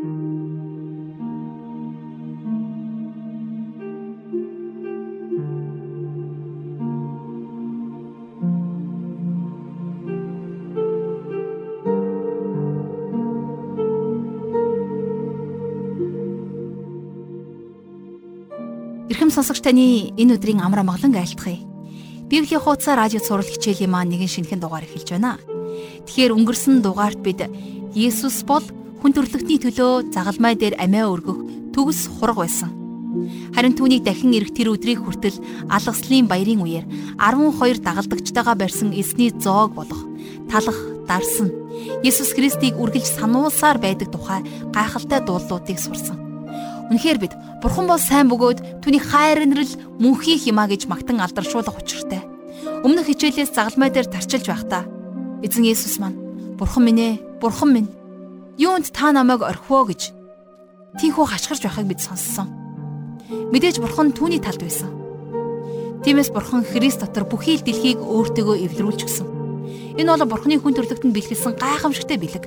Эрхэм сонсогч таны энэ өдрийн амар амгалан айлтгая. Библийн хуудас радио цаурал хичээлийн маань нэгэн шинэхэн дугаар эхэлж байна. Тэгэхээр өнгөрсөн дугаарт бид Есүс бол хүн төрлөختний төлөө загалмай дээр амиа өргөх төгс хураг байсан. Харин түүнийг дахин ирэх тэр өдрийг хүртэл алгаслын баярын үеэр 12 дагалдагчтайгаа барьсан эсний зоог болох талах дарсан Есүс Христийг үргэлж сануулсаар байдаг тухай гайхалтай дуулуудыг сурсан. Үнэхээр бид Бурхан бол сайн бөгөөд түүний хайр инрэл мөнхий химаа гэж магтан алдаршуулах учиртай. Өмнөх хичээлээс загалмай дээр тарчилж байхдаа эзэн Есүс маань Бурхан минь ээ, Бурхан минь юунд та намайг орхивоо гэж тийхүү хашгирч байхыг бид сонссон. Мэдээж Бурхан түүний талд байсан. Тиймээс Бурхан Христ дотор бүхий л дэлхийг өөртөөгөө эвлэрүүлж гисэн. Энэ бол Бурханы хүн төрлөختөнд бэлгэлсэн гайхамшигтай бэлэг.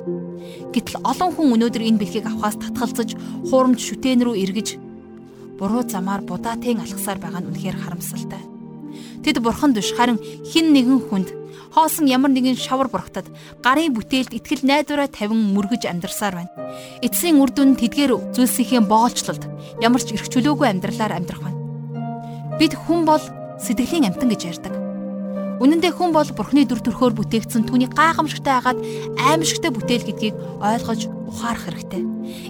Гэтэл олон хүн өнөөдөр энэ бэлгийг авахаас татгалзаж, хуурамч шүтэн рүү эргэж буруу замаар будаатeng алхасаар байгаа нь үнэхээр харамсалтай. Тэд бурхан биш харин хин нэгэн хүнд хоосон ямар нэгэн шавар бургатад гарын бүтээлд итгэл найдвараа тавин мөргөж амьдарсаар байна. Эцсийн үр дүн тэдгээр зүйлсийн боолчлолд ямар ч эрх чөлөөгүй амьдралаар амьдрах байна. Бид хүн бол сэтгэлийн амтан гэж ярьдаг. Үнэн дээр хүн бол Бурхны дүр төрхөөр бүтээгдсэн түүний гайхамшигтай хагаад аимшигтай бүтээл гэдгийг ойлгож ухаарах хэрэгтэй.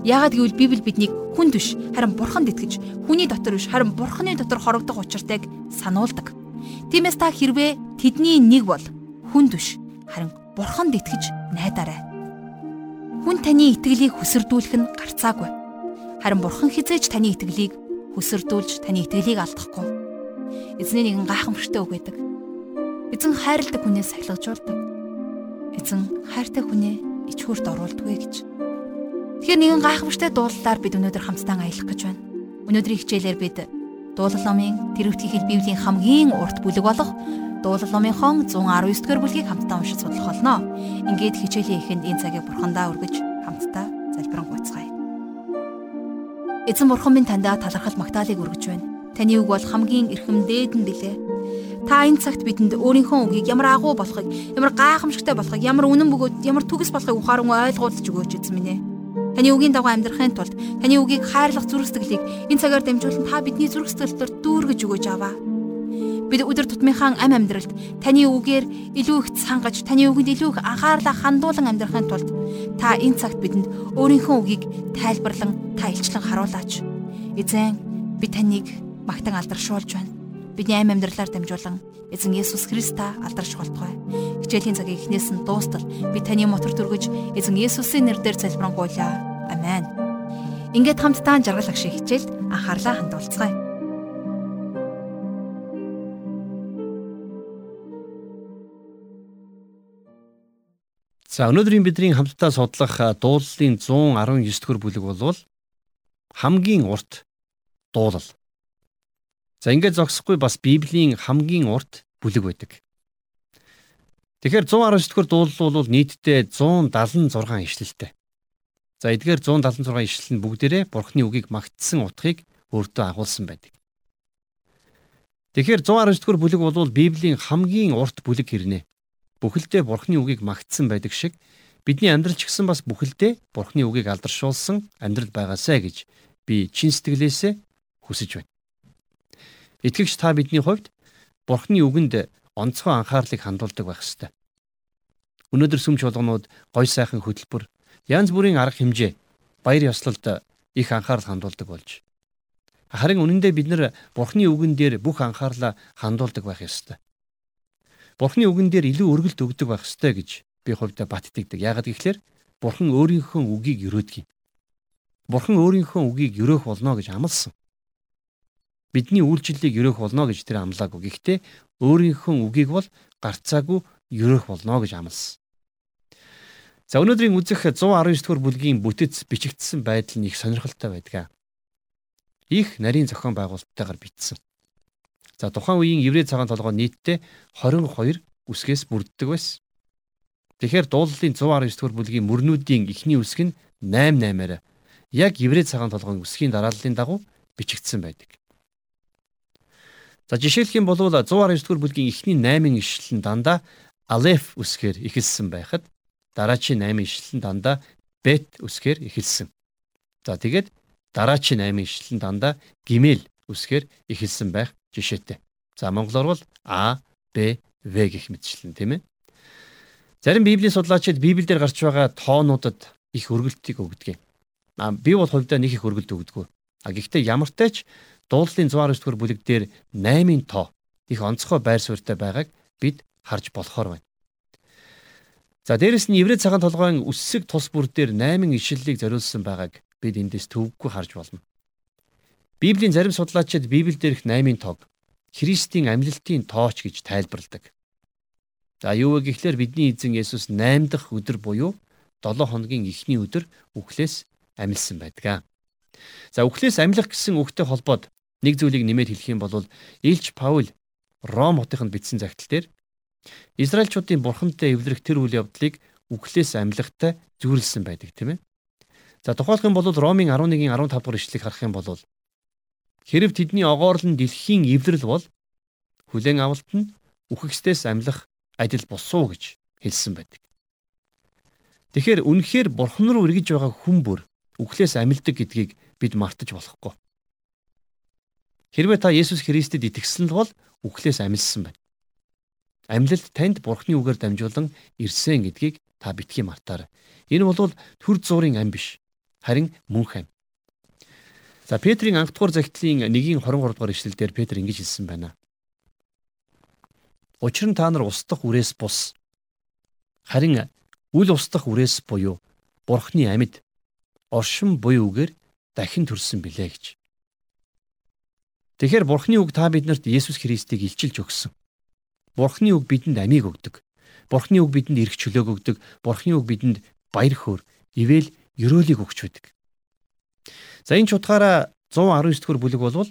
Яагад гэвэл Библи биднийг хүн биш харин Бурханд итгэж хүний дотор биш харин Бурхны дотор хорогдох учиртайг сануулдаг. Тиймээс та хэрвээ тэдний нэг бол хүн биш харин Бурханд итгэж найдаарай. Хүн таны итгэлийг хүсэрдүүлэх нь гарцаагүй. Харин Бурхан хизээж таны итгэлийг хүсэрдүүлж таны итгэлийг алдахгүй. Эзний нэгэн гайхамшигтай үг байдаг Эзэн хайрладаг хүнээс сахилгажуулдаг. Эзэн хайртай хүнээ ичхүрт оруулдаггүй гэж. Тэгэхээр нэгэн гайхамшигтай дуулалаар бид өнөөдөр хамтдаа аялах гэж байна. Өнөөдрийн хичээлээр бид дуулал номын тэрвэтгийн хэл библийн хамгийн урт бүлэг болох дуулал номынхон 119 дугаар бүлгийг хамтдаа уншиж судлах болно. Ингээд хичээлийн эхэнд энэ цагийг бурхандаа өргөж хамтдаа залбирanгуйцгаая. Эзэн бурхан минь таньдаа талархал магтаалыг өргөж байна. Таны үг бол хамгийн эрхэм дээд нь билээ. Та энэ цагт бидэнд өөрийнхөө үгийг ямар агуу болохыг, ямар гайхамшигтай болохыг, ямар үнэн бөгөөд ямар төгс болохыг ухаан ойлгуулж өгөөч эзэн минь ээ. Таны үгийн дагуу амьдрахын тулд таны үгийг хайрлах зүрх сэтгэлийг энэ цагаар дамжуулан та бидний зүрх сэтгэлээр дүүргэж өгөөж аваа. Бид өдөр тутмынхаа ам амьдралд таны үгээр илүү их сангаж, таны үгэнд илүү их анхаарлаа хандуулан амьдрахын тулд та энэ цагт бидэнд өөрийнхөө үгийг тайлбарлан, та илчлэн харуулаач. Эзэн би таныг магтан алдаршуулж байна бидний амь амьдралаар дамжуулан эзэн Есүс Христа алдарш болтугай. Хичээлийн цагийг эхнээс нь дуустал би таны мотор төргөж эзэн Есүсийн нэрээр залбирanгуйлаа. Амен. Ингээд хамтдаа жаргал агшиг хичээлд анхаарлаа хандуулцгаая. За өнөөдрийн бидний хамтдаа судлах дуулалын 119 дэх бүлэг болвол хамгийн урт дуулал За ингээд зогсохгүй бас Библийн хамгийн урт бүлэг байдаг. Тэгэхээр 119 дэх дуулал бол нийтдээ 176 ишлэлтэй. За эдгээр 176 ишлэл нь бүгдээрээ Бурхны үгийг магтсан утгыг өөртөө агуулсан байдаг. Тэгэхээр 119 дэх бүлэг бол Библийн хамгийн урт бүлэг хэрнээ. Бүхэлдээ Бурхны үгийг магтсан байдаг шиг бидний амьдрал ч гэсэн бас бүхэлдээ Бурхны үгийг алдаршуулсан амьдрал байгаасай гэж би чин сэтгэлээсээ хүсэж байна. Итгэгч та бидний хувьд Бурхны үгэнд онцгой анхаарлыг хандуулдаг байх ёстой. Өнөөдөр сүмч болгонууд гой сайхан хөтөлбөр, янз бүрийн арга хэмжээ, баяр ёслолд их анхаарал хандуулдаг болж. Харин үнэндээ бид нар Бурхны үгэн дээр бүх анхаарлаа хандуулдаг байх ёстой. Бурхны үгэн дээр илүү өргөлт өгдөг байх ёстой гэж би хувьдаа баттдагдаг. Яагаад гэвэл Бурхан өөрийнхөө үгийг өрөөдөг. Бурхан өөрийнхөө үгийг өрөөх болно гэж амласан бидний үйлчлэлийг өрөөх болно гэж тэр амлаагүй. Гэхдээ өөрийнхөө үгийг бол гарцаагүй өрөөх болно гэж амласан. За өнөөдрийн үзэх 119 дугаар бүлгийн бүтэц бичигдсэн байдал нь их сонирхолтой байдаг. Их нарийн зохион байгуулалттайгаар бичсэн. За тухайн үеийн еврей цагаан толгой нийтдээ 22 үсгээс бүрддэг байсан. Тэгэхээр дуулалын 119 дугаар бүлгийн мөрнүүдийн эхний үсэг нь 88-аар яг еврей цагаан толгойн үсгийн дарааллын дагуу бичигдсэн байдаг. За жишээлх юм бол 119 дугаар бүлгийн эхний 8 ишлэл нь дандаа алеф үсгээр эхэлсэн байхад дараачийн 8 ишлэл нь дандаа бет үсгээр эхэлсэн. За тэгээд дараачийн 8 ишлэл нь дандаа гимэл үсгээр эхэлсэн байх жишээтэй. За монголоор бол А, Б, В гэх мэтчлэн тийм ээ. Зарим библийн судлаачид библиэлд гарч байгаа тоонуудад их өргөлтийг өгдөг. А би бол хувьдаа нэг их өргөлт өгдөг. А гэхдээ ямар ч тач дуулалын 119 дугаар бүлэг дээр 8-ын тоо их онцгой байр суурьтай байгааг бид харж болохоор байна. За дээрэс нь еврей цагаан толгойн үссэг тус бүр дээр 8 ишлэлийг зориулсан байгааг бид эндээс төвөггүй харж болно. Библийн зарим судлаачид Библиэл дээрх 8-ын тоог Христийн амьлалтын тооч гэж тайлбарладаг. За юу вэ гэхлээр бидний эзэн Есүс 8 дахь өдөр буюу 7 хоногийн эхний өдөр үхлээс амилсан байдаг. За үхлээс амилах гэсэн үгтэй холбоод нэг зүйлийг нэмээд хэлэх юм бол Илч Паул Ром хотынд бичсэн загтал дээр Израильчуудын бурхантай эвлэрэх тэр үйл явдлыг үхлээс амилахтай зүйрлсэн байдаг тийм ээ. За тухайлх юм бол Ромын 11-ийн 15 дугаар ишлэгийг харах юм бол хэрв тэдний огоорлон дэлхийн эвлэрэл бол хүлээн авалт нь үхэхстээс амилах адил босуу гэж хэлсэн байдаг. Тэгэхээр үнэхээр бурхан руу эргэж байгаа хүн бүр үхлээс амилдаг гэдгийг бид мартаж болохгүй. Хэрвээ та Есүс Христэд итгэсэн бол үхлээс амилсан байна. Амьлалд танд бурхны үгээр дамжуулан ирсэн гэдгийг та битгий мартаарай. Энэ бол төр зуурын ам биш. Харин мөнх ам. За Петрийн анх дугаар загтлын 1-ийн 23 дугаар ишлэлдэр Петр ингэж хэлсэн байна. Учир нь та нар устдах үрээс бус. Харин үл устдах үрээс буюу Бурхны амьд оршин буй үгээр дахин төрсөн билээ гэж. Тэгэхээр Бурхны үг та биднэрт Есүс Христийг илчилж өгсөн. Бурхны үг бидэнд амийг өгдөг. Бурхны үг бидэнд эрх чөлөөг өгдөг. Бурхны үг бидэнд баяр хөөр, ивэл ёроолыг өгч байдаг. За энэ ч утгаараа 119 дэх бүлэг болвол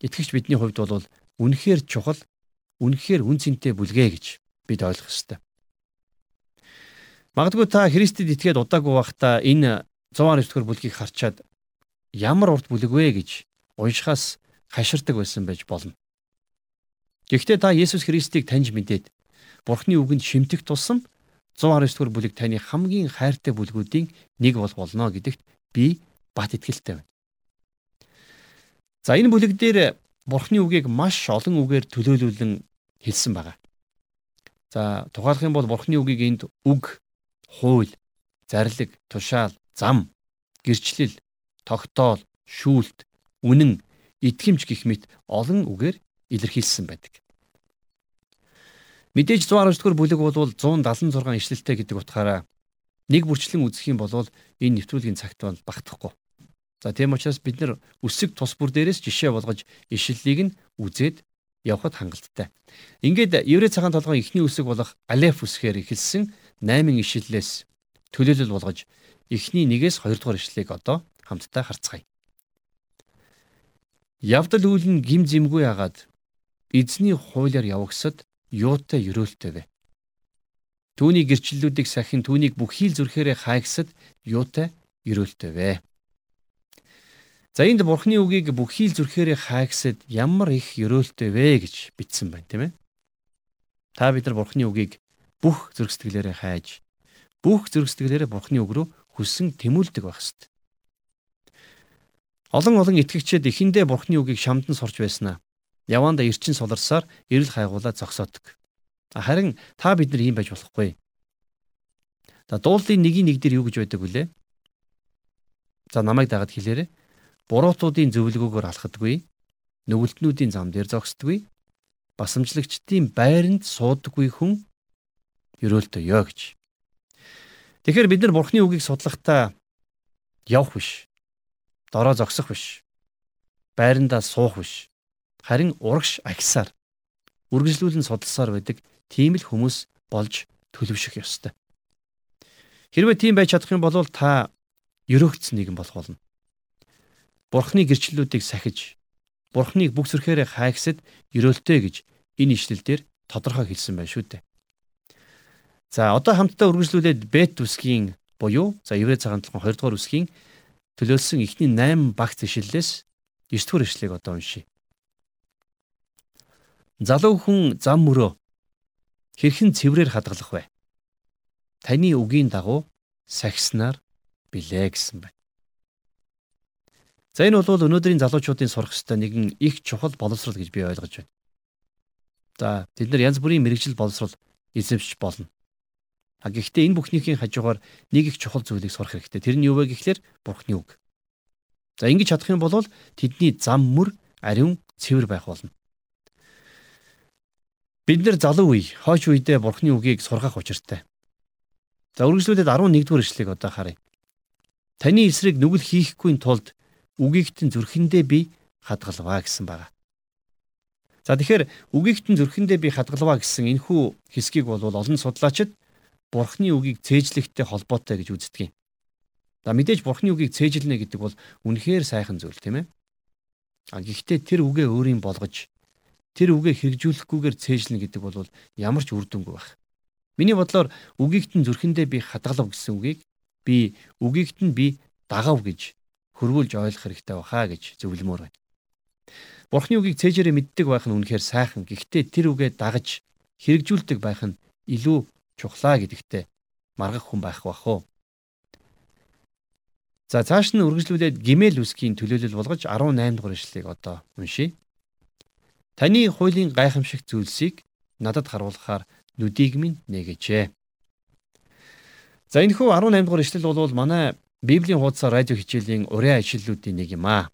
итгэгч бидний хувьд бол үнэхээр чухал үнэхээр үн цэнтэй бүлгээ гэж бид ойлгох ёстой. Магадгүй та Христэд итгээд удаагүй байхдаа энэ 119 дугаар бүлгийг харчаад ямар урт бүлэг вэ гэж уншихаас хаширдаг байсан байж болно. Гэхдээ та Есүс Христийг таньж мэдээд Бурхны үгэнд шимтэх тусам 119 дугаар бүлэг таны хамгийн хайртай бүлгүүдийн нэг бол болно гэдэгт би бат итгэлтэй байна. За энэ бүлэг дээр Бурхны үгийг маш олон үгээр төлөөлүүлэн хэлсэн байгаа. За тухайлах юм бол Бурхны үгийг энд үг, хууль, зарлиг, тушаал, зам, гэрчлэл, тогтоол, шүүлт, үнэн, итгэмж гэх мэт олон үгээр илэрхийлсэн байдаг. Мэдээж 119 дугаар бүлэг бол 176 ишлэлтэй гэдэг утгаараа нэг бүрчлэн үзэх юм бол энэ нэвтрүүлгийн цагт бол багтахгүй. За тийм учраас бид нар үсэг тус бүр дээрээс жишээ болгож ишлэлийг нь үзээд явхад хангалттай. Ингээд еврей цагаан толгойн эхний үсэг болох алеф үсгээр эхэлсэн 8 ишлэлээс төлөөлөл болгож эхний 1-ээс 2 дугаар ишлэлийг одоо хамтдаа харцгаая. Явдал үйл нь гим зэмгүй ягаад эзний хуулиар явагсад юутай өрөөлтэй вэ? Түүний гэрчлэлүүдийг сахин түүнийг бүх хийл зүрхээрээ хайгсад юутай өрөөлтэй вэ? За энд бурхны үгийг бүхий л зүрхээрээ хаагсад ямар их ёроолтой вэ гэж бичсэн байна тийм ээ. Та бид нар бурхны үгийг бүх зүрх сэтгэлээрээ хайж бүх зүрх сэтгэлээрээ бурхны үг рүү хүссэн тэмүүлдэг байх ёстой. Олон олон итгэгчид эхэндээ бурхны үгийг шамдан сурч байснаа. Яваанда эрчин суларсаар эрэл хайгуулаад зогсоодог. Харин та бид нар ийм байж болохгүй. За дуулын нэгийн нэг дээр юу гэж байдаг вүлээ? За намайг дагаад хэлээрэй буруутуудын зөвлөгөөгөөр алхадаггүй, нүгэлтнүүдийн зам дээр зогсдоггүй, басамжлагчдын байранд суудаггүй хүн ерөөлтөө ёо гэж. Тэгэхээр бид нар Бурхны үгийг судлахдаа явах биш. Дороо зогсох биш. Байрандаа суух биш. Харин урагш агсаар үргэлжлүүлэн судалсаар байдаг тийм л хүмүүс болж төлөвшөх ёстой. Хэрвээ тийм байж чадах юм бол та ерөөгдсөн нэгэн болох болно. Бурхны гэрчлэлүүдийг сахиж Бурхныг бүх зүрхээрээ хайгсад ерөөлтэй гэж энэ ишлэлдэр тодорхой хэлсэн байна шүү дээ. За одоо хамтдаа үргэлжлүүлээд бет үсгийн буюу за еврей цагаан толгой 2 дугаар үсгийн төлөөлсөн эхний 8 багц ишлэлээс 9 дугаар ишлэгийг одоо уншийе. Залуу хүн зам мөрөө хэрхэн цэврээр хадгалах вэ? Таны үгийн дагуу сахиснаар билээ гэсэн байна. За энэ бол өнөөдрийн залуучуудын сурах ёстой нэгэн их чухал боловсрол гэж би ойлгож байна. За тэд нар янз бүрийн мэрэгжил боловсрол эзэмшиж болно. А гэхдээ энэ бүхнийхээ хажуугаар нэг их чухал зүйлийг сурах хэрэгтэй. Тэр нь юу вэ гэхлээр Бурхны үг. За ингэж чадах юм бол тэдний зам мөр ариун цэвэр байх болно. Бид нэр залуу үе, хойш үедээ Бурхны үгийг сургах учиртай. За үргэлжлүүлээд 11 дугаар ишлэгийг одоо харъя. Таны эсрэг нүгэл хийхгүй тулд үгийгтэн зүрхэндээ би хадгалваа гэсэн байна. За тэгэхээр үгийгтэн зүрхэндээ би хадгалваа гэсэн энэхүү хэсгийг бол олон судлаачид Бурхны үгийг цээжлэхтэй холбоотой гэж үздэг юм. За мэдээж Бурхны үгийг цээжлэнэ гэдэг бол үнэхээр сайхан зүйл тийм ээ. А гэхдээ тэр үгээ өөрийн болгож тэр үгээ хэрэгжүүлэхгүйгээр цээжлэнэ гэдэг бол ямар ч үр дүнгүй байх. Миний бодлоор үгийгтэн зүрхэндээ би хадгалав гэсэн үгийг би үгийгт нь би дагав гэж хөрвүүлж ойлгох хэрэгтэй баха гэж зөвлөмөр байна. Бурхны үгийг цээжээрээ мэддэг байх нь үнэхээр сайхан. Гэхдээ тэр үгээ дагаж хэрэгжүүлдэг байх нь илүү чухлаа гэдэгтээ маргах хүн байх бах уу. За цааш нь үргэлжлүүлээд гимэл үсгийн төлөөлөл болгож 18 дугаар ишлэгийг одоо уншийе. Таны хуулийн гайхамшигт зүйлсийг надад харуулахаар нүдийг минь нэгэжээ. За энэ хүү 18 дугаар ишлэл бол манай Библийн хуудасаар радио хичээлийн урья ишлэлүүдийн нэг юм аа.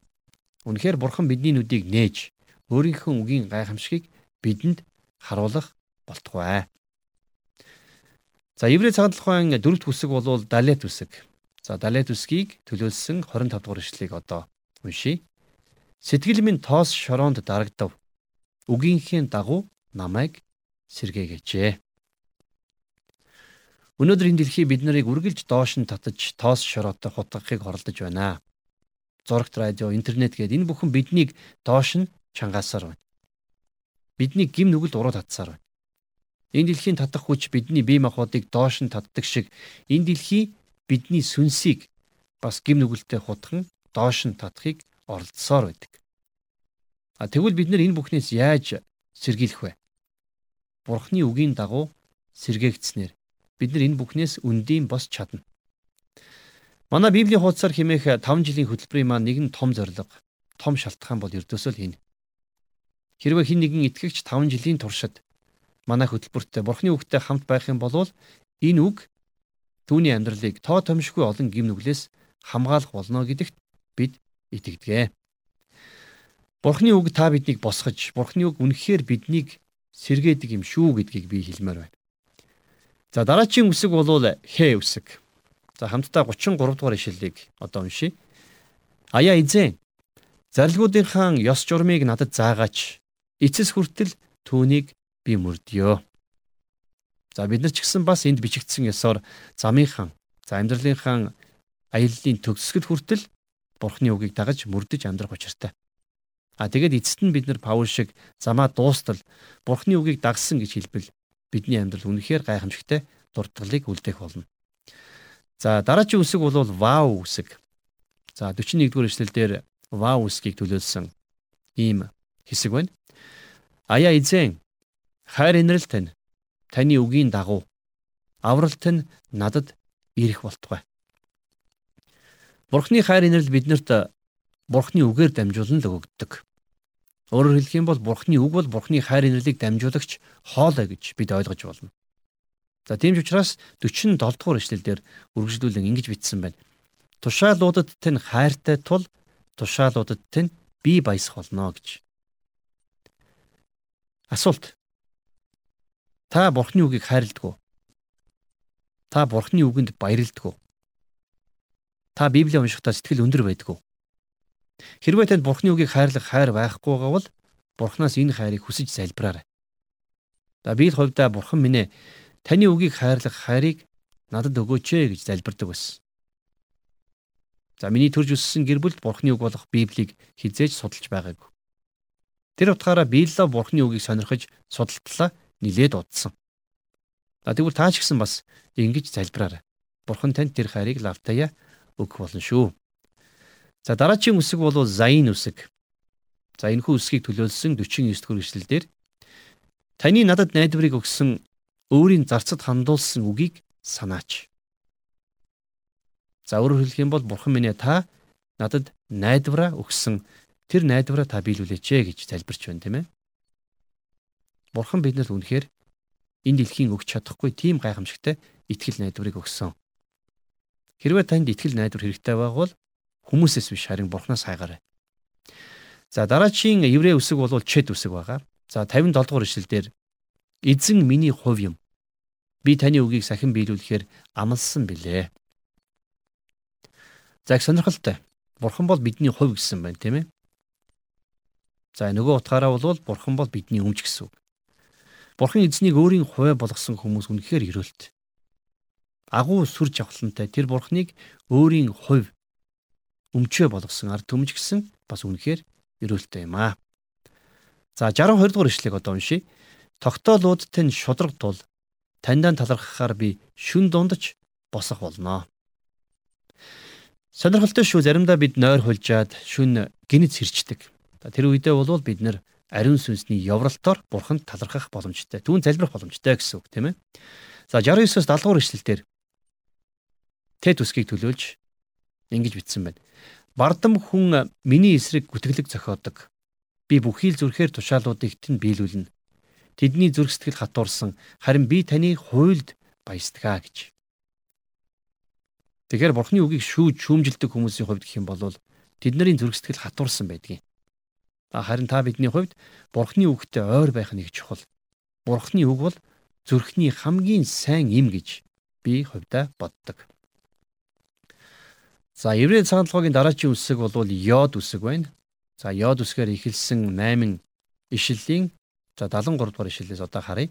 Үнэхээр Бурхан бидний нүдийг нээж өөрийнхөө үгийн гайхамшигыг бидэнд харуулах болтугай. За Еврей цагаан тухайн дөрөвт үсэг бол далет үсэг. За далет үсгийг төлөөлсөн 25 дугаар ишлэгийг одоо уншийе. Сэтгэл минь тоос шороонд дарагдав. Үгийнхээ дагуу намайг сэргээгээжээ. Өнөөдөр энэ дэлхий бид нарыг үргэлж доош нь татаж тоос шороотой хутгахыг хоролдож байна зурагт радио, интернет гээд энэ бүхэн биднийг доош нь чангаасаар байна. Бидний гим нүгэл уруу татсаар байна. Энэ дэлхийн татах хүч бидний бие махбодыг доош нь татдаг шиг энэ дэлхий бидний сүнсийг бас гим нүгэлтэй хутган доош нь татахыг оролдсоор байдаг. А тэгвэл бид нар энэ бүхнээс яаж сэргийлэх вэ? Бурхны үгийн дагуу сэргээгдснээр бид нар энэ бүхнээс үндийн бос чадна. Манай Библийн хуудасаар химээх 5 жилийн хөтөлбөрийн маань нэгэн том зорилго, том шалтгаан бол ердөөсөө л энэ. Хэрвээ хэн нэгэн итгэгч 5 жилийн туршид манай хөтөлбөртөө Бурхны үгтэй хамт байх юм бол энэ үг түүний амьдралыг тоо томшгүй олон гим нүглээс хамгаалах болно гэдэгт бид итгэдэг. Бурхны үг та биднийг босгож, Бурхны үг үнэхээр биднийг сэргээдэг юм шүү гэдгийг би хэлмээр байна. За дараагийн үсэг бол хэ үсэг. За хамтдаа 33 дугаар ишлэлийг одоо уншийе. Аяа эзэн зарилгуудынхаа ёс журмыг надад заагаач. Эцэс хүртэл түүнийг би мөрдөө. За бид нар ч гэсэн бас энд бичигдсэн ёсоор замынхан, за амьдралынхаа аяллалын төгсгөл хүртэл Бурхны үгийг дагаж мөрдөж амьдрах учиртай. А тэгээд эцэст нь бид нар Паул шиг замаа дуустал Бурхны үгийг дагсан гэж хэлбэл бидний амьдрал үнэхээр гайхамшигтай дуртгалыг үлдээх болно. За дараагийн үсэг бол вау үсэг. За 41 дугаар эшлэлдэр вау үсгийг төлөөлсөн ийм хэсэг байна. Аяа эзэн хайр инрэл тань таны үгийн дагуу авралт нь надад ирэх болтугай. Бурхны хайр инрэл биднэрт Бурхны үгээр дамжуулан л өгөгддөг. Өөрөөр хэлэх юм бол Бурхны үг бол Бурхны хайр инрэлийг дамжуулагч хоолой гэж бид ойлгож болно. За тийм ч учраас 47 дугаар эшлэлдэр үргэлжлүүлэн ингэж бичсэн байна. Тушаалуудад тань хайртай тул тушаалуудад тань бие баясах болно гэж. Асуулт. Та Бурхны үгийг хайрладаг уу? Та Бурхны үгэнд баярладаг уу? Та Библийг уншихдаа сэтгэл өндөр байдаг уу? Хэрвээ танд Бурхны үгийг хайрлах хайр байхгүй бол Бурханаас энэ хайрыг хүсэж залбираарай. За би л хувьдаа Бурхан минь ээ Таны үгийг хайрлах хайрыг надад өгөөч ээ гэж залбирдаг байсан. За миний төрж өссөн гэр бүлд Бурхны үг болох Библийг хизээж судалж байгаагүй. Тэр утгаараа би л Бурхны үгийг сонирхож судалтлаа нилээд удсан. За тэгвэл таа ч гэсэн бас ингэж залбираарай. Бурхан танд тэр хайрыг лавтая өгөх болно шүү. За дараагийн үсэг бол Заин үсэг. За энэхүү үсгийг төлөөлсөн 49 дэх эшлэлдэр таны надад найдварыг өгсөн өөрийн зарцад хандуулсан үгийг санаач. За өөрөөр хэлэх юм бол бурхан минь та надад найдвараа өгсөн тэр найдвараа та биелүүлээч гэж залбирч байна тийм ээ. Бурхан бидэнд үнэхээр энэ дэлхийн өгч чадахгүй тийм гайхамшигтай итгэл найдварыг өгсөн. Хэрвээ танд итгэл найдвар хэрэгтэй байвал хүмүүсээс биш харин бурхнаас хайгаарай. За дараагийн еврей үсэг бол чэд үсэг байгаа. За 57 дугаар ишлэлдэр эзэн миний хувь юм. Би таны үгийг сахин биелүүлэхээр амлсан билээ. За их сонирхолтой. Бурхан бол бидний хувь гэсэн байна, тийм ээ. За нөгөө утгаараа бол бурхан бол бидний өмч гэсэн үг. Бурхан эзнийг өөрийн хувиа болгосон хүмүүс үнэхээр өрөөлт. Агуу сүр жавхлантай тэр бурхныг өөрийн хувь өмчөө болгосон ард түмж гэсэн бас үнэхээр өрөөлттэй юм аа. За 62 дугаар ишлэгийг одоо уншийе. Тогтоолууд тань шудраг тул таньдаа талархахаар би шүн дундаж босох болно. Сонирхолтой шүү заримдаа бид нойр хулжаад шүн гинэц хэрчдэг. Тэр үедээ бол бид нэр ариун сүнсний явралтаар бурханд талархах боломжтой. Түүн залбирах боломжтой гэсэн үг тийм ээ. За 69-оос 70 дугаар ишлэлээр Тэд үсгийг төлөөлж ингэж бичсэн байна. Бардам хүн миний эсрэг гүтгэлэг зохиодог. Би бүхий л зүрхээр тушаалуудыг тэн биелүүлнэ. Тэдний зүрх сэтгэл хатуурсан харин би таны хуйлд баясдгаа гэж. Тэгэхээр бурхны үгийг шүүж шүүмжилдэг хүмүүсийн хувьд гэх юм бол тэдний зүрх сэтгэл хатуурсан байдгийг. Харин та бидний хувьд Бурхны үгтэй ойр байх нэг чухал. Бурхны үг бол зүрхний хамгийн сайн юм гэж би хувьдаа боддог. За Еврей цагаан толгойн дараагийн үсэг бол йод үсэг байна. За йод үсгээр эхэлсэн 8 ишлэлийн за 73 дугаар ишлэлээс одоо харъя.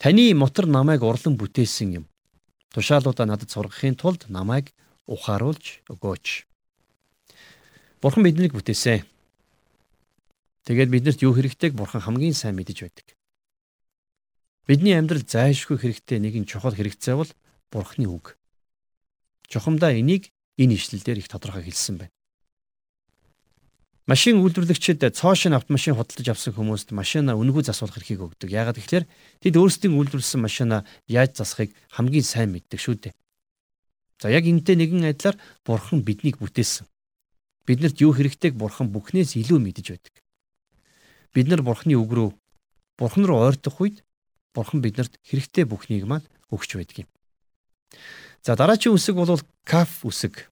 Таны мотор намайг урлан бүтээсэн юм. Тушаалуудаа надад сургахын тулд намайг ухааруулж өгөөч. Бурхан биднийг бүтээсэн. Тэгээд биднэрт юу хэрэгтэйг бурхан хамгийн сайн мэдэж байдаг. Бидний амьдрал зайлшгүй хэрэгтэй нэгэн чухал хэрэгцээ бол бурханы үг. Чухамдаа энийг энэ ишлэлдэр их тодорхой хэлсэн байна. Машин үйлдвэрлэгчид цоошин автомашин худалдаж авсан хүмүүст машинаа үнэгүй засуулах эрхийг өгдөг. Яагаад гэвэл тэд өөрсдийн үйлдвэрлэсэн машинаа яаж засахыг хамгийн сайн мэддэг шүү дээ. За яг энэтэй нэгэн адилаар бурхан биднийг бүтээсэн. Биднэрт юу хэрэгтэйг бурхан бүхнээс илүү мэдэж байдаг бид нар бурхны үг рүү бурхан руу ойртох үед бурхан бидэнд хэрэгтэй бүхнийг маань өгч байдаг юм. За дараагийн үсэг бол каф үсэг.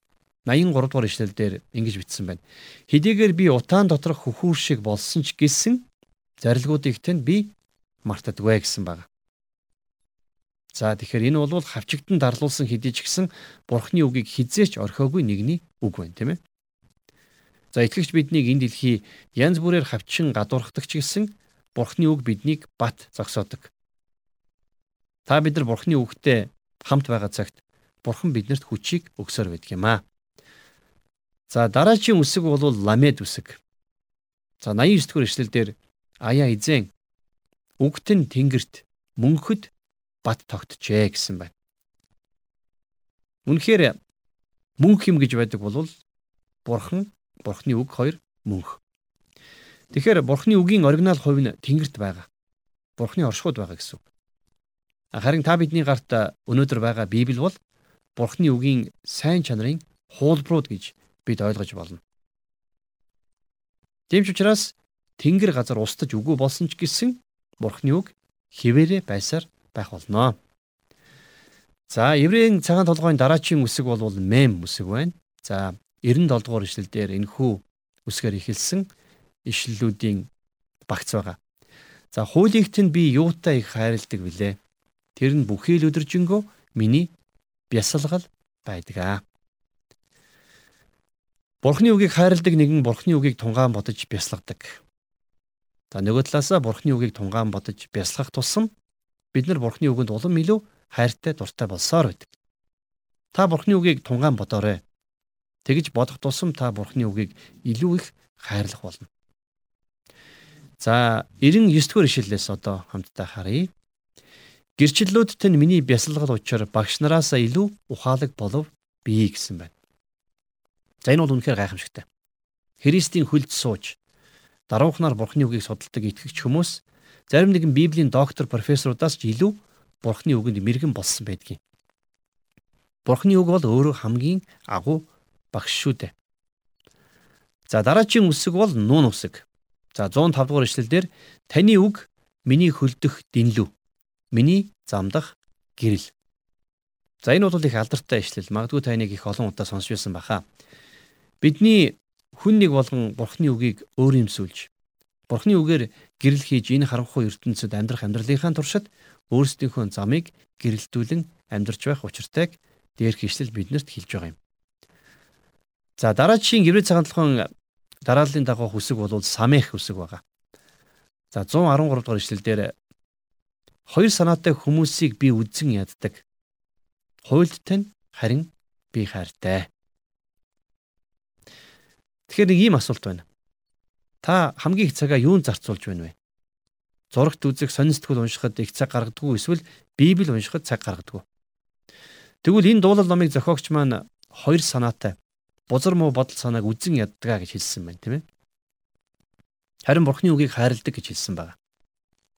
83 дугаар ишлэл дээр ингэж бичсэн байна. Хэдийгээр би утаан доторх хөхүүр шиг болсон ч гэсэн зарилгуудыг тэнд би мартадгүй гэсэн байна. За тэгэхээр энэ бол хавчигдан дарлуулсан хэдий ч гэсэн бурхны үгийг хизээч орхиогүй нэгний үг байна тийм ээ. За итгэгч биднийг энэ дэлхий янз бүрээр хавчин гадуурхдаг ч гэсэн Бурхны үг биднийг бат зогсоодог. Та бид нар Бурхны үгтэй хамт байгаа цагт Бурхан биднэрт хүчийг өгсөөр байдаг юм аа. За дараагийн үсэг бол ламед үсэг. За 89 дэх эшлэлдэр аяа эзэн үгтэн тэнгэрт мөнхөд бат тогтжээ гэсэн байна. Үнэхээр мөнх юм гэж байдаг бол Бурхан Бурхны үг хоёр мөнх. Тэгэхээр Бурхны үгийн оригинал хувь нь Тэнгэрт байгаа. Бурхны оршихуйд байгаа гэсэн үг. Харин та бидний гарт өнөөдөр байгаа Библи бол Бурхны үгийн сайн чанарын хуулбарууд гэж бид ойлгож болно. Тийм ч учраас Тэнгэр газар устж үгүй болсон ч гэсэн Бурхны үг хിവэрэ байсаар байх болно. За еврейн цагаан толгойн дараачийн үсэг бол мем үсэг байна. За 97 дугаар ишлэл дээр энэхүү үсгээр ихэлсэн ишлэлүүдийн багц байгаа. За хуулигт нь би юутай их хайрладаг вүлээ. Тэр нь бүхий л өдөржингөө миний бясалгал байдаг аа. Бурхны үгийг хайрладаг нэгэн Бурхны үгийг тунгаан бодож бясалгадаг. За нөгөө талаасаа Бурхны үгийг тунгаан бодож бясалгах тусам бид нар Бурхны үгэнд улам илүү хайртай дуртай болсоор байдаг. Та Бурхны үгийг тунгаан бодоорой. Тэгж бодох тусам та Бурхны үгийг илүү их хайрлах болно. За 99 дугаар ишлэлээс одоо хамтдаа харъя. Гэрчлэлүүд тань миний бясалгал учраа багш нараасаа илүү ухаалаг болов бий гэсэн байна. За энэ бол үнэхээр гайхамшигтай. Христийн хөлд сууж даруухнаар Бурхны үгийг судалдаг итгэгч хүмүүс зарим нэгэн Библийн доктор профессорудаас ч илүү Бурхны үгэнд мэрэгэн болсон байдгийг. Бурхны үг бол өөрөө хамгийн агуу багш шүү дээ. За дараагийн үсэг бол нуун үсэг. За 105 дугаар ишлэлдэр таны үг миний хөлдөх дэнлүү. Миний замдах гэрэл. За энэ бол их алдартай ишлэл. Магадгүй таныг их олон удаа сонсч байсан баха. Бидний хүн нэг болгон Бурхны үгийг өөр юмсүүлж Бурхны үгээр гэрэл хийж энэ харанхуй ертөнцид амьдрах амьдралынхаа туршид өөрсдийнхөө замыг гэрэлтүүлэн амьдарч байх учиртайг дээрх ишлэл биднэрт хэлж байгаа юм. За дараагийн еврей цагаан толгойн дарааллын дагуу хүсэг бол самех хүсэг байгаа. За 113 дугаар ишлэл дээр хоёр санаатай хүмүүсийг би үдсэн яддаг. Хуйлдтай нь харин би хайртай. Тэгэхээр нэг ийм асуулт байна. Та хамгийн их цагаа юунд зарцуулж байна вэ? Зурагт үзэх, сонирсдгол уншихад их цаг гаргадаггүй эсвэл Библи уншихад цаг гаргадаг. Тэгвэл энэ дуулал номыг зохиогч маань хоёр санаатай бузар муу бодол санааг үзэн яддгаа гэж хэлсэн байна тийм ээ. Харин Бурхны үгийг хайрладаг гэж хэлсэн байна.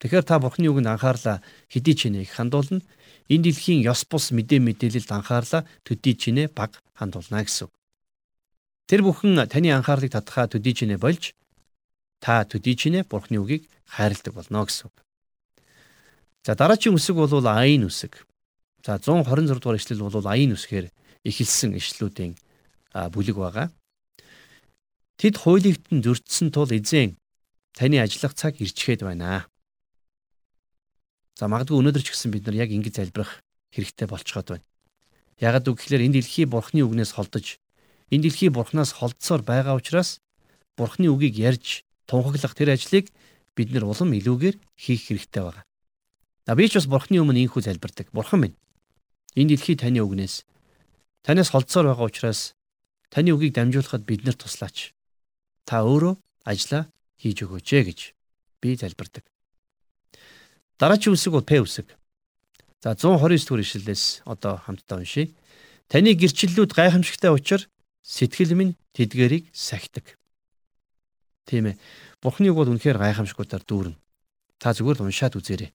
Тэгэхээр та Бурхны үгэнд анхаарлаа хэдий ч нэ их хандуулна. Энэ дэлхийн ёс бус мэдээ мэдээлэлд анхаарлаа төдий ч нэ баг хандуулна гэсэн. Тэр бүхэн таны анхаарлыг татхаа төдий ч нэ болж та төдий ч нэ Бурхны үгийг хайрладаг болно гэсэн. За дараагийн үсэг бол айн үсэг. За 126 дугаар ишлэл бол айн үсгээр эхэлсэн ишлүүдийн бүлэг байгаа. Тэд хуулигтэн зөрчсөн тул эзэн таны ажиллах цаг ирчгээд байна. За магадгүй өнөөдөр ч гэсэн бид нар яг ингэж залбирах хэрэгтэй болцоход байна. Үг гэхээр энэ дэлхий бурхны үгнээс холдож энэ дэлхий бурхнаас холдсоор байгаа учраас бурхны үгийг ярьж тунхаглах тэр ажлыг бид нар улам илүүгээр хийх хэрэгтэй байна. А би ч бас бурхны өмнө инхүү залбирдаг. Бурхан минь энэ дэлхий таны үгнээс танаас холдсоор байгаа учраас Таны үгийг дамжуулахад биднэрт туслаач. Та өөрөө ажиллаа хийж өгөөч гэж би залбирдаг. Дараагийн үсэг бол П үсэг. За 129 дугаар ишлэлээс одоо хамтдаа уншийе. Таны гэрчлэлүүд гайхамшигтай учраас сэтгэл минь тэдгэрийг сахидаг. Тийм ээ. Бурхны үг бол үнэхээр гайхамшгуудаар дүүрнэ. Та зүгээр л уншаад үзээрэй.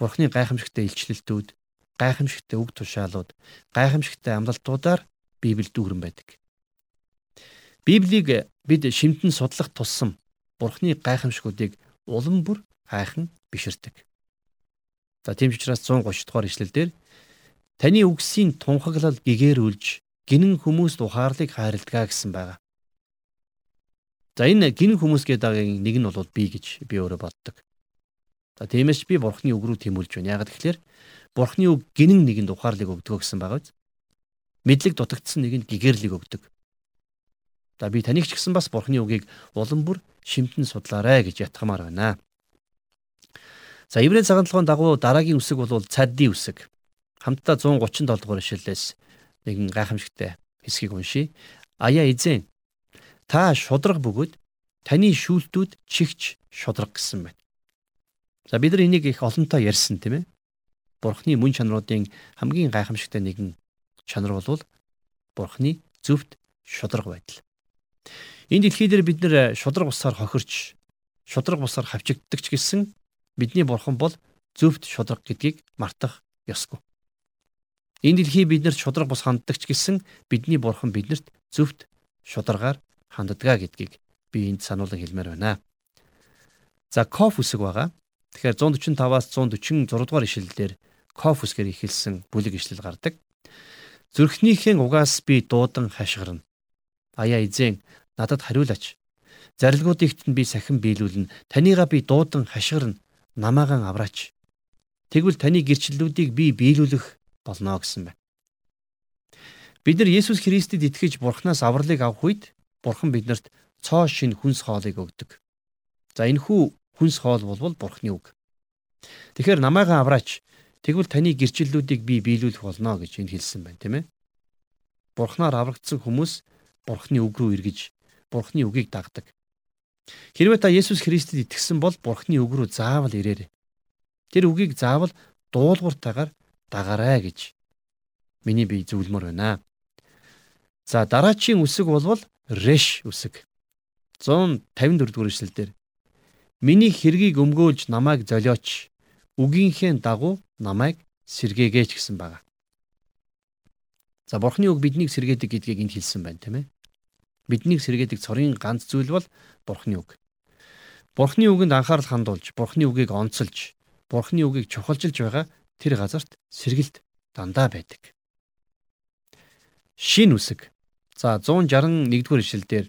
Бурхны гайхамшигтай илчлэлтүүд, гайхамшигтай үг тушаалууд, гайхамшигтай амлалтуудаар Библиэд дүүрэн байдаг. Библийг бид шимтэн судлах тусам Бурхны гайхамшгуудыг улам бүр хайхан биширдэг. За тийм ч учраас 130 дугаар ишлэлдэр таны үгсийн тунхаглал гэгэрүүлж гинэн хүмүүст ухаарлыг хайрладаг гэсэн байгаа. За энэ гинэн хүмүүс гэдэг нэг нь бол би гэж би өөрөө боддог. За тиймээс би Бурхны үг рүү тэмүүлж байна. Яг тэгэхээр Бурхны үг гинэн нэгэнд ухаарлыг өгдөг гэсэн байгаа биз? мэдлэг дутагдсан нэгэнд гэгэрлэг өгдөг. За би таныг ч гэсэн бас Бурхны үгийг улам бүр шимтэн судлаарай гэж ятгамаар байна. За Еврей цагаан толгойн дагуу дараагийн үсэг бол цадди үсэг. Хамтдаа 137 дугаар ишлэлээс нэгэн гайхамшигтай хэсгийг уншийе. Аяа эзэн та шудраг бөгөөд таны шүүлтүүд чихч шудраг гэсэн байна. За бид нар энийг их олонтоо ярьсан тийм ээ. Бурхны мөн чанаруудын хамгийн гайхамшигтай нэгэн чанар бол бурхны зөвхт шудраг байдал. Энэ дэлхий дээр бид нэр шудраг бусаар хохирч шудраг бусаар хавчигддаг ч гэсэн бидний бурхан бол зөвхт шудраг гэдгийг мартах ёсгүй. Энэ дэлхий биднэрт шудраг бус ханддаг ч гэсэн бидний бурхан биднэрт зөвхт шударгаар ханддаг гэдгийг би энд сануулan хэлмээр байна. За коф үсэг байгаа. Тэгэхээр 145-аас 146 дугаар ишлэлээр коф үсгээр ихэлсэн бүлэг ишлэл гардаг. Зүрхнийхэн угаас би дуудан хашгирна. Аяа эзэн надад хариулаач. Зарилгуудыгт нь би сахин биелүүлнэ. Танийгаа би дуудан хашгирна. Намаагаан авраач. Тэгвэл таны гэрчлэлүүдийг би биелүүлэх болно гэсэн байна. Бид нар Есүс Христэд итгэж Бурханаас авралыг авах үед Бурхан бидэнд цоо шин хүнс хоолыг өгдөг. За энэ хүү хүнс хоол бол Бурханы үг. Тэгэхээр намайгаа авраач. Тэгвэл таны гэрчлэлүүдийг би биелүүлэх болно гэж энд хэлсэн байна, тийм ээ. Бурхнаар аврагдсан хүмүүс Бурхны үг рүү эргэж Бурхны үгийг дагдаг. Хэрвээ та Есүс Христэд итгэсэн бол Бурхны үг рүү заавал ирээрэй. Тэр үгийг заавал дуулууртайгаар дагаарай гэж миний бие зөвлөмөр байна. За дараачийн үсэг болвол реш үсэг. 154 дугаар эшлэлдэр Миний хэргийг өмгөөлж намайг золиоч үгийнхээ дагуу намайг сэргээгээч гэсэн байна. За бурхны үг биднийг сэргээдэг гэдгийг энд хэлсэн байна тийм ээ. Биднийг сэргээдэг цорын ганц зүйл бол бурхны үг. Бурхны үгэнд анхаарал хандуулж, бурхны үгийг онцолж, бурхны үгийг чухалчилж байгаа тэр газарт сэргэлт дандаа байдаг. Шин үсэг. За 161-р ишлэлдэр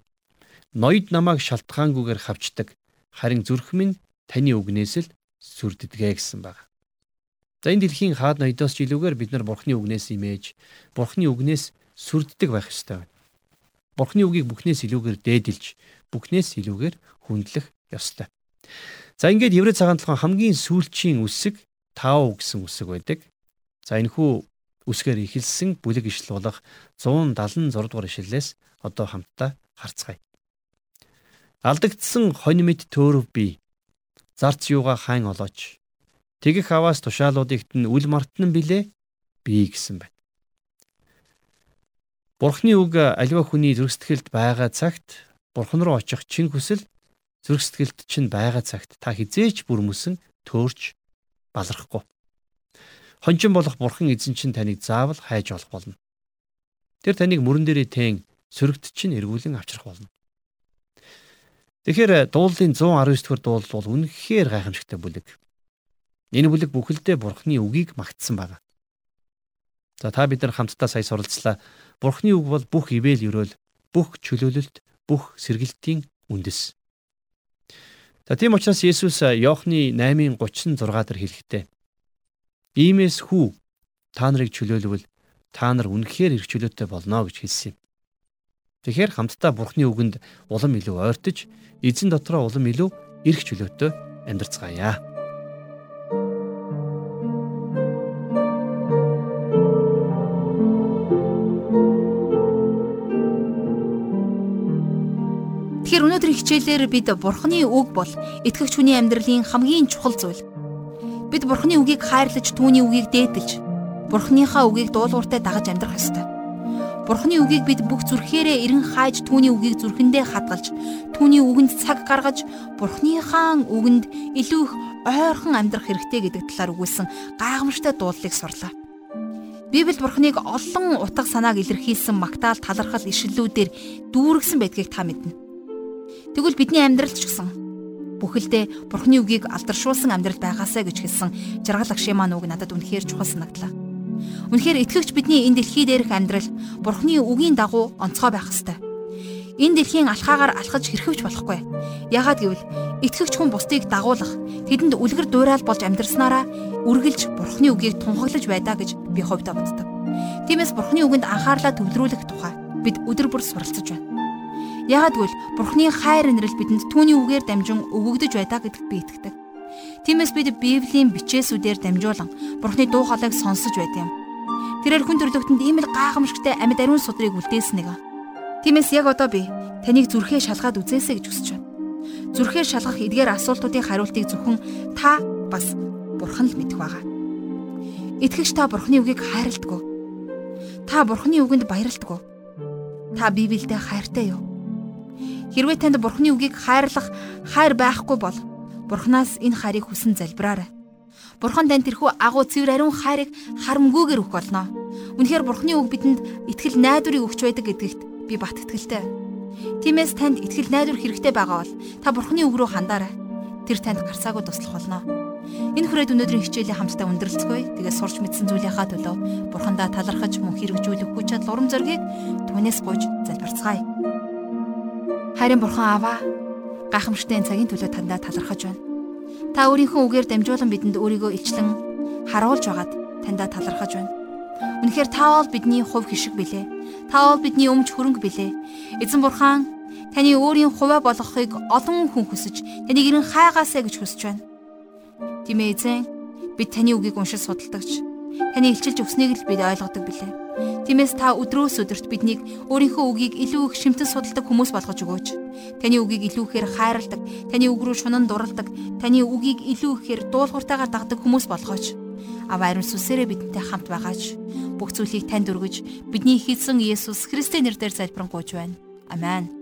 ноёд намайг шалтгаангүйгээр хавчдаг харин зүрх минь таны үгнээс л сүрддэгэ гэсэн байна. За энэ дэлхийн хаад ноёдоос ч илүүгээр бид нар Бурхны үгнээс имэж, Бурхны үгнээс сүрддэг байх ёстой байна. Бурхны үгийг бүхнээс илүүгээр дээдэлж, бүхнээс илүүгээр хүндлэх ёстой. За ингээд Еврей цагаан толгойн хамгийн сүүлчийн үсэг тав гэсэн үсэг байдаг. За энэ хүү үсгээр ихэлсэн бүлэг ишл болох 176 дугаар ишлэлээс одоо хамтдаа харцгаая. Алдагдсан хонь мэд төөрөв би. Зарц юуга хаан олооч. Тэгэх аваас тушаалуудыгт нь үл мартан билээ би гэсэн байна. Бурхны үг аливаа хүний зөрсдгэлд байгаа цагт Бурхан руу очих чин хүсэл зөрсдгэлд чинь байгаа цагт та хизээч бүр мөсөн төөрч балархгүй. Хончин болох Бурхан эзэн чинь таныг заавал хайж олох болно. Тэр таныг мөрөн дээрээ тэн сөрөгт чинь эргүүлэн авчрах болно. Тэгэхээр дуулын 119 дэх дуул бол үнэхээр гайхамшигтай бүлэг. Энэ бүлэг бүхэлдээ Бурхны үгийг магтсан байна. За та бид нар хамтдаа сая суралцлаа. Бурхны үг бол бүх ивэл өрөөл, бүх чөлөөлөлт, бүх сэргэлтийн үндэс. За тийм учраас Есүс Иохны 8:36 дээр хэлэхдээ Иймээс хүү та нарыг чөлөөлвөл та нар үнэхээр эрх чөлөөтэй болно гэж хэлсэн юм. Тэгэхээр хамтдаа Бурхны үгэнд улам илүү ойртож эзэн дотроо улам илүү эрх чөлөөтэй амьдарцгаая. Тэгэхээр өнөөдрийн хичээлээр бид Бурхны үг бол итгэгч хүний амьдралын хамгийн чухал зүйл. Бид Бурхны үгийг хайрлаж түүний үгийг дээдэлж, Бурхныхаа үгийг дуулууртай дагаж амьдрах ёстой. Бурхны үгийг бид бүх зүрхээрээ эрен хайж түүний үгийг зүрхэндээ хадгалж түүний үгэнд цаг гаргаж Бурхныхаа үгэнд илүү их ойрхон амьдрах хэрэгтэй гэдэг талаар өгүүлсэн гайхамшигтай дуулалыг сурлаа. Библиэд Бурхныг олон утга санааг илэрхийлсэн магтаал талархал ишлэлүүдээр дүүргсэн байдгийг та мэднэ. Тэгвэл бидний амьдралд ч гэсэн бүхэлдээ Бурхны үгийг алдаршуулсан амьдрал байгаасаа гэж хэлсэн жаргал агшийн маань үг надад үнэхээр чухал санагдлаа. Үнэхээр итгэгч бидний энэ дэлхий дээрх амьдрал Бурхны үгийн дагуу онцгой байх ёстой. Энэ дэлхийн алхаагаар алхаж хэрхэвч болохгүй. Яагаад гэвэл итгэгч хүн бусдыг дагуулах, тэдэнд үлгэр дуурайл болж амьдрснараа үргэлж Бурхны үгийг тунхаглаж байдаа гэж би хувьдаа боддог. Тиймээс Бурхны үгэнд анхаарлаа төвлөрүүлэх тухай бид өдөр бүр суралцж байна. Яагаад гэвэл Бурхны хайр инрэл бидэнд түүний үгээр дамжин өгөгдөж байдаа гэдэгт би итгэдэг. Тиймээс бид Библийн бичээсүүдээр дамжуулан Бурхны дуу хоолойг сонсож байдаг юм. Тэрээр хүн төрлөختөнд ийм л гайхамшигтай амьд ариун судрыг үлдээсэн нэг. Тиймээс яг одоо би таныг зүрхээ шалгаад үзээсэй гэж хүсэж байна. Зүрхээ шалгах эдгээр асуултуудын хариултыг зөвхөн та бас Бурхан л мэдэх байгаа. Итгэгч та Бурханы үгийг хайрладаг. Та Бурханы үгэнд баярлдаг. Та Библиэд хайртай юу? Хэрвээ танд Бурханы үгийг хайрлах хайр байхгүй бол Бурханаас энэ хайрыг хүсэн залбираарай. Бурхан танд тэрхүү агуу цэвэр ариун хайрыг харамгүйгээр өгөх болно. Үнэхээр Бурханы үг бидэнд итгэл найдварыг өгч байдаг гэдэгт би бат итгэлтэй. Тиймээс танд итгэл найдвар хэрэгтэй байгаа бол та Бурханы үг рүү хандаарай. Тэр танд гарцаагүй туслах болно. Энэ хүрээд өнөөдрийн хичээлийн хамтдаа өндөрлцгөөе. Тэгээ сурч мэдсэн зүйлийнхаа төлөө Бурхандаа талархаж мөн хэрэгжүүлэх хүч чадал урам зориг түүнээс гуйж залбирцгаая. Харин Бурхан аваа гайхамшигтай цагийн төлөө тандаа талархаж байна. Та өөрийнхөө үгээр дамжуулан бидэнд өөрийгөө илчлэн харуулж байгаад таньда талархаж байна. Үнэхээр та бол бидний хувь хишиг билээ. Та бол бидний өмч хөрөнгө билээ. Эзэн бурхан таны өөрийн хуваа болгохыг олон хүн хүсэж таныг ирэн хайгаасаа гэж хүсэж байна. Тийм ээ эзэн бид таны үгийг уншиж судалдагч таны илчилж өгснийг л бид ойлгодог билээ. Тиймээс та өдрөөс өдөрт биднийг өөрийнхөө үгийг илүү их шимтэн судалдаг хүмүүс болгож өгөөч. Таны үгийг илүү ихээр хайрладаг, таны үг рүү шунан дурладаг, таны үгийг илүү ихээр дуулууртайгаар дагдаг хүмүүс болгооч. Аваа ариун сүсээрээ бидэнтэй хамт байгаач. бүх зүйлийг танд өргөж бидний эзэн Есүс Христосийн нэрээр залбирanгуйж байна. Амен.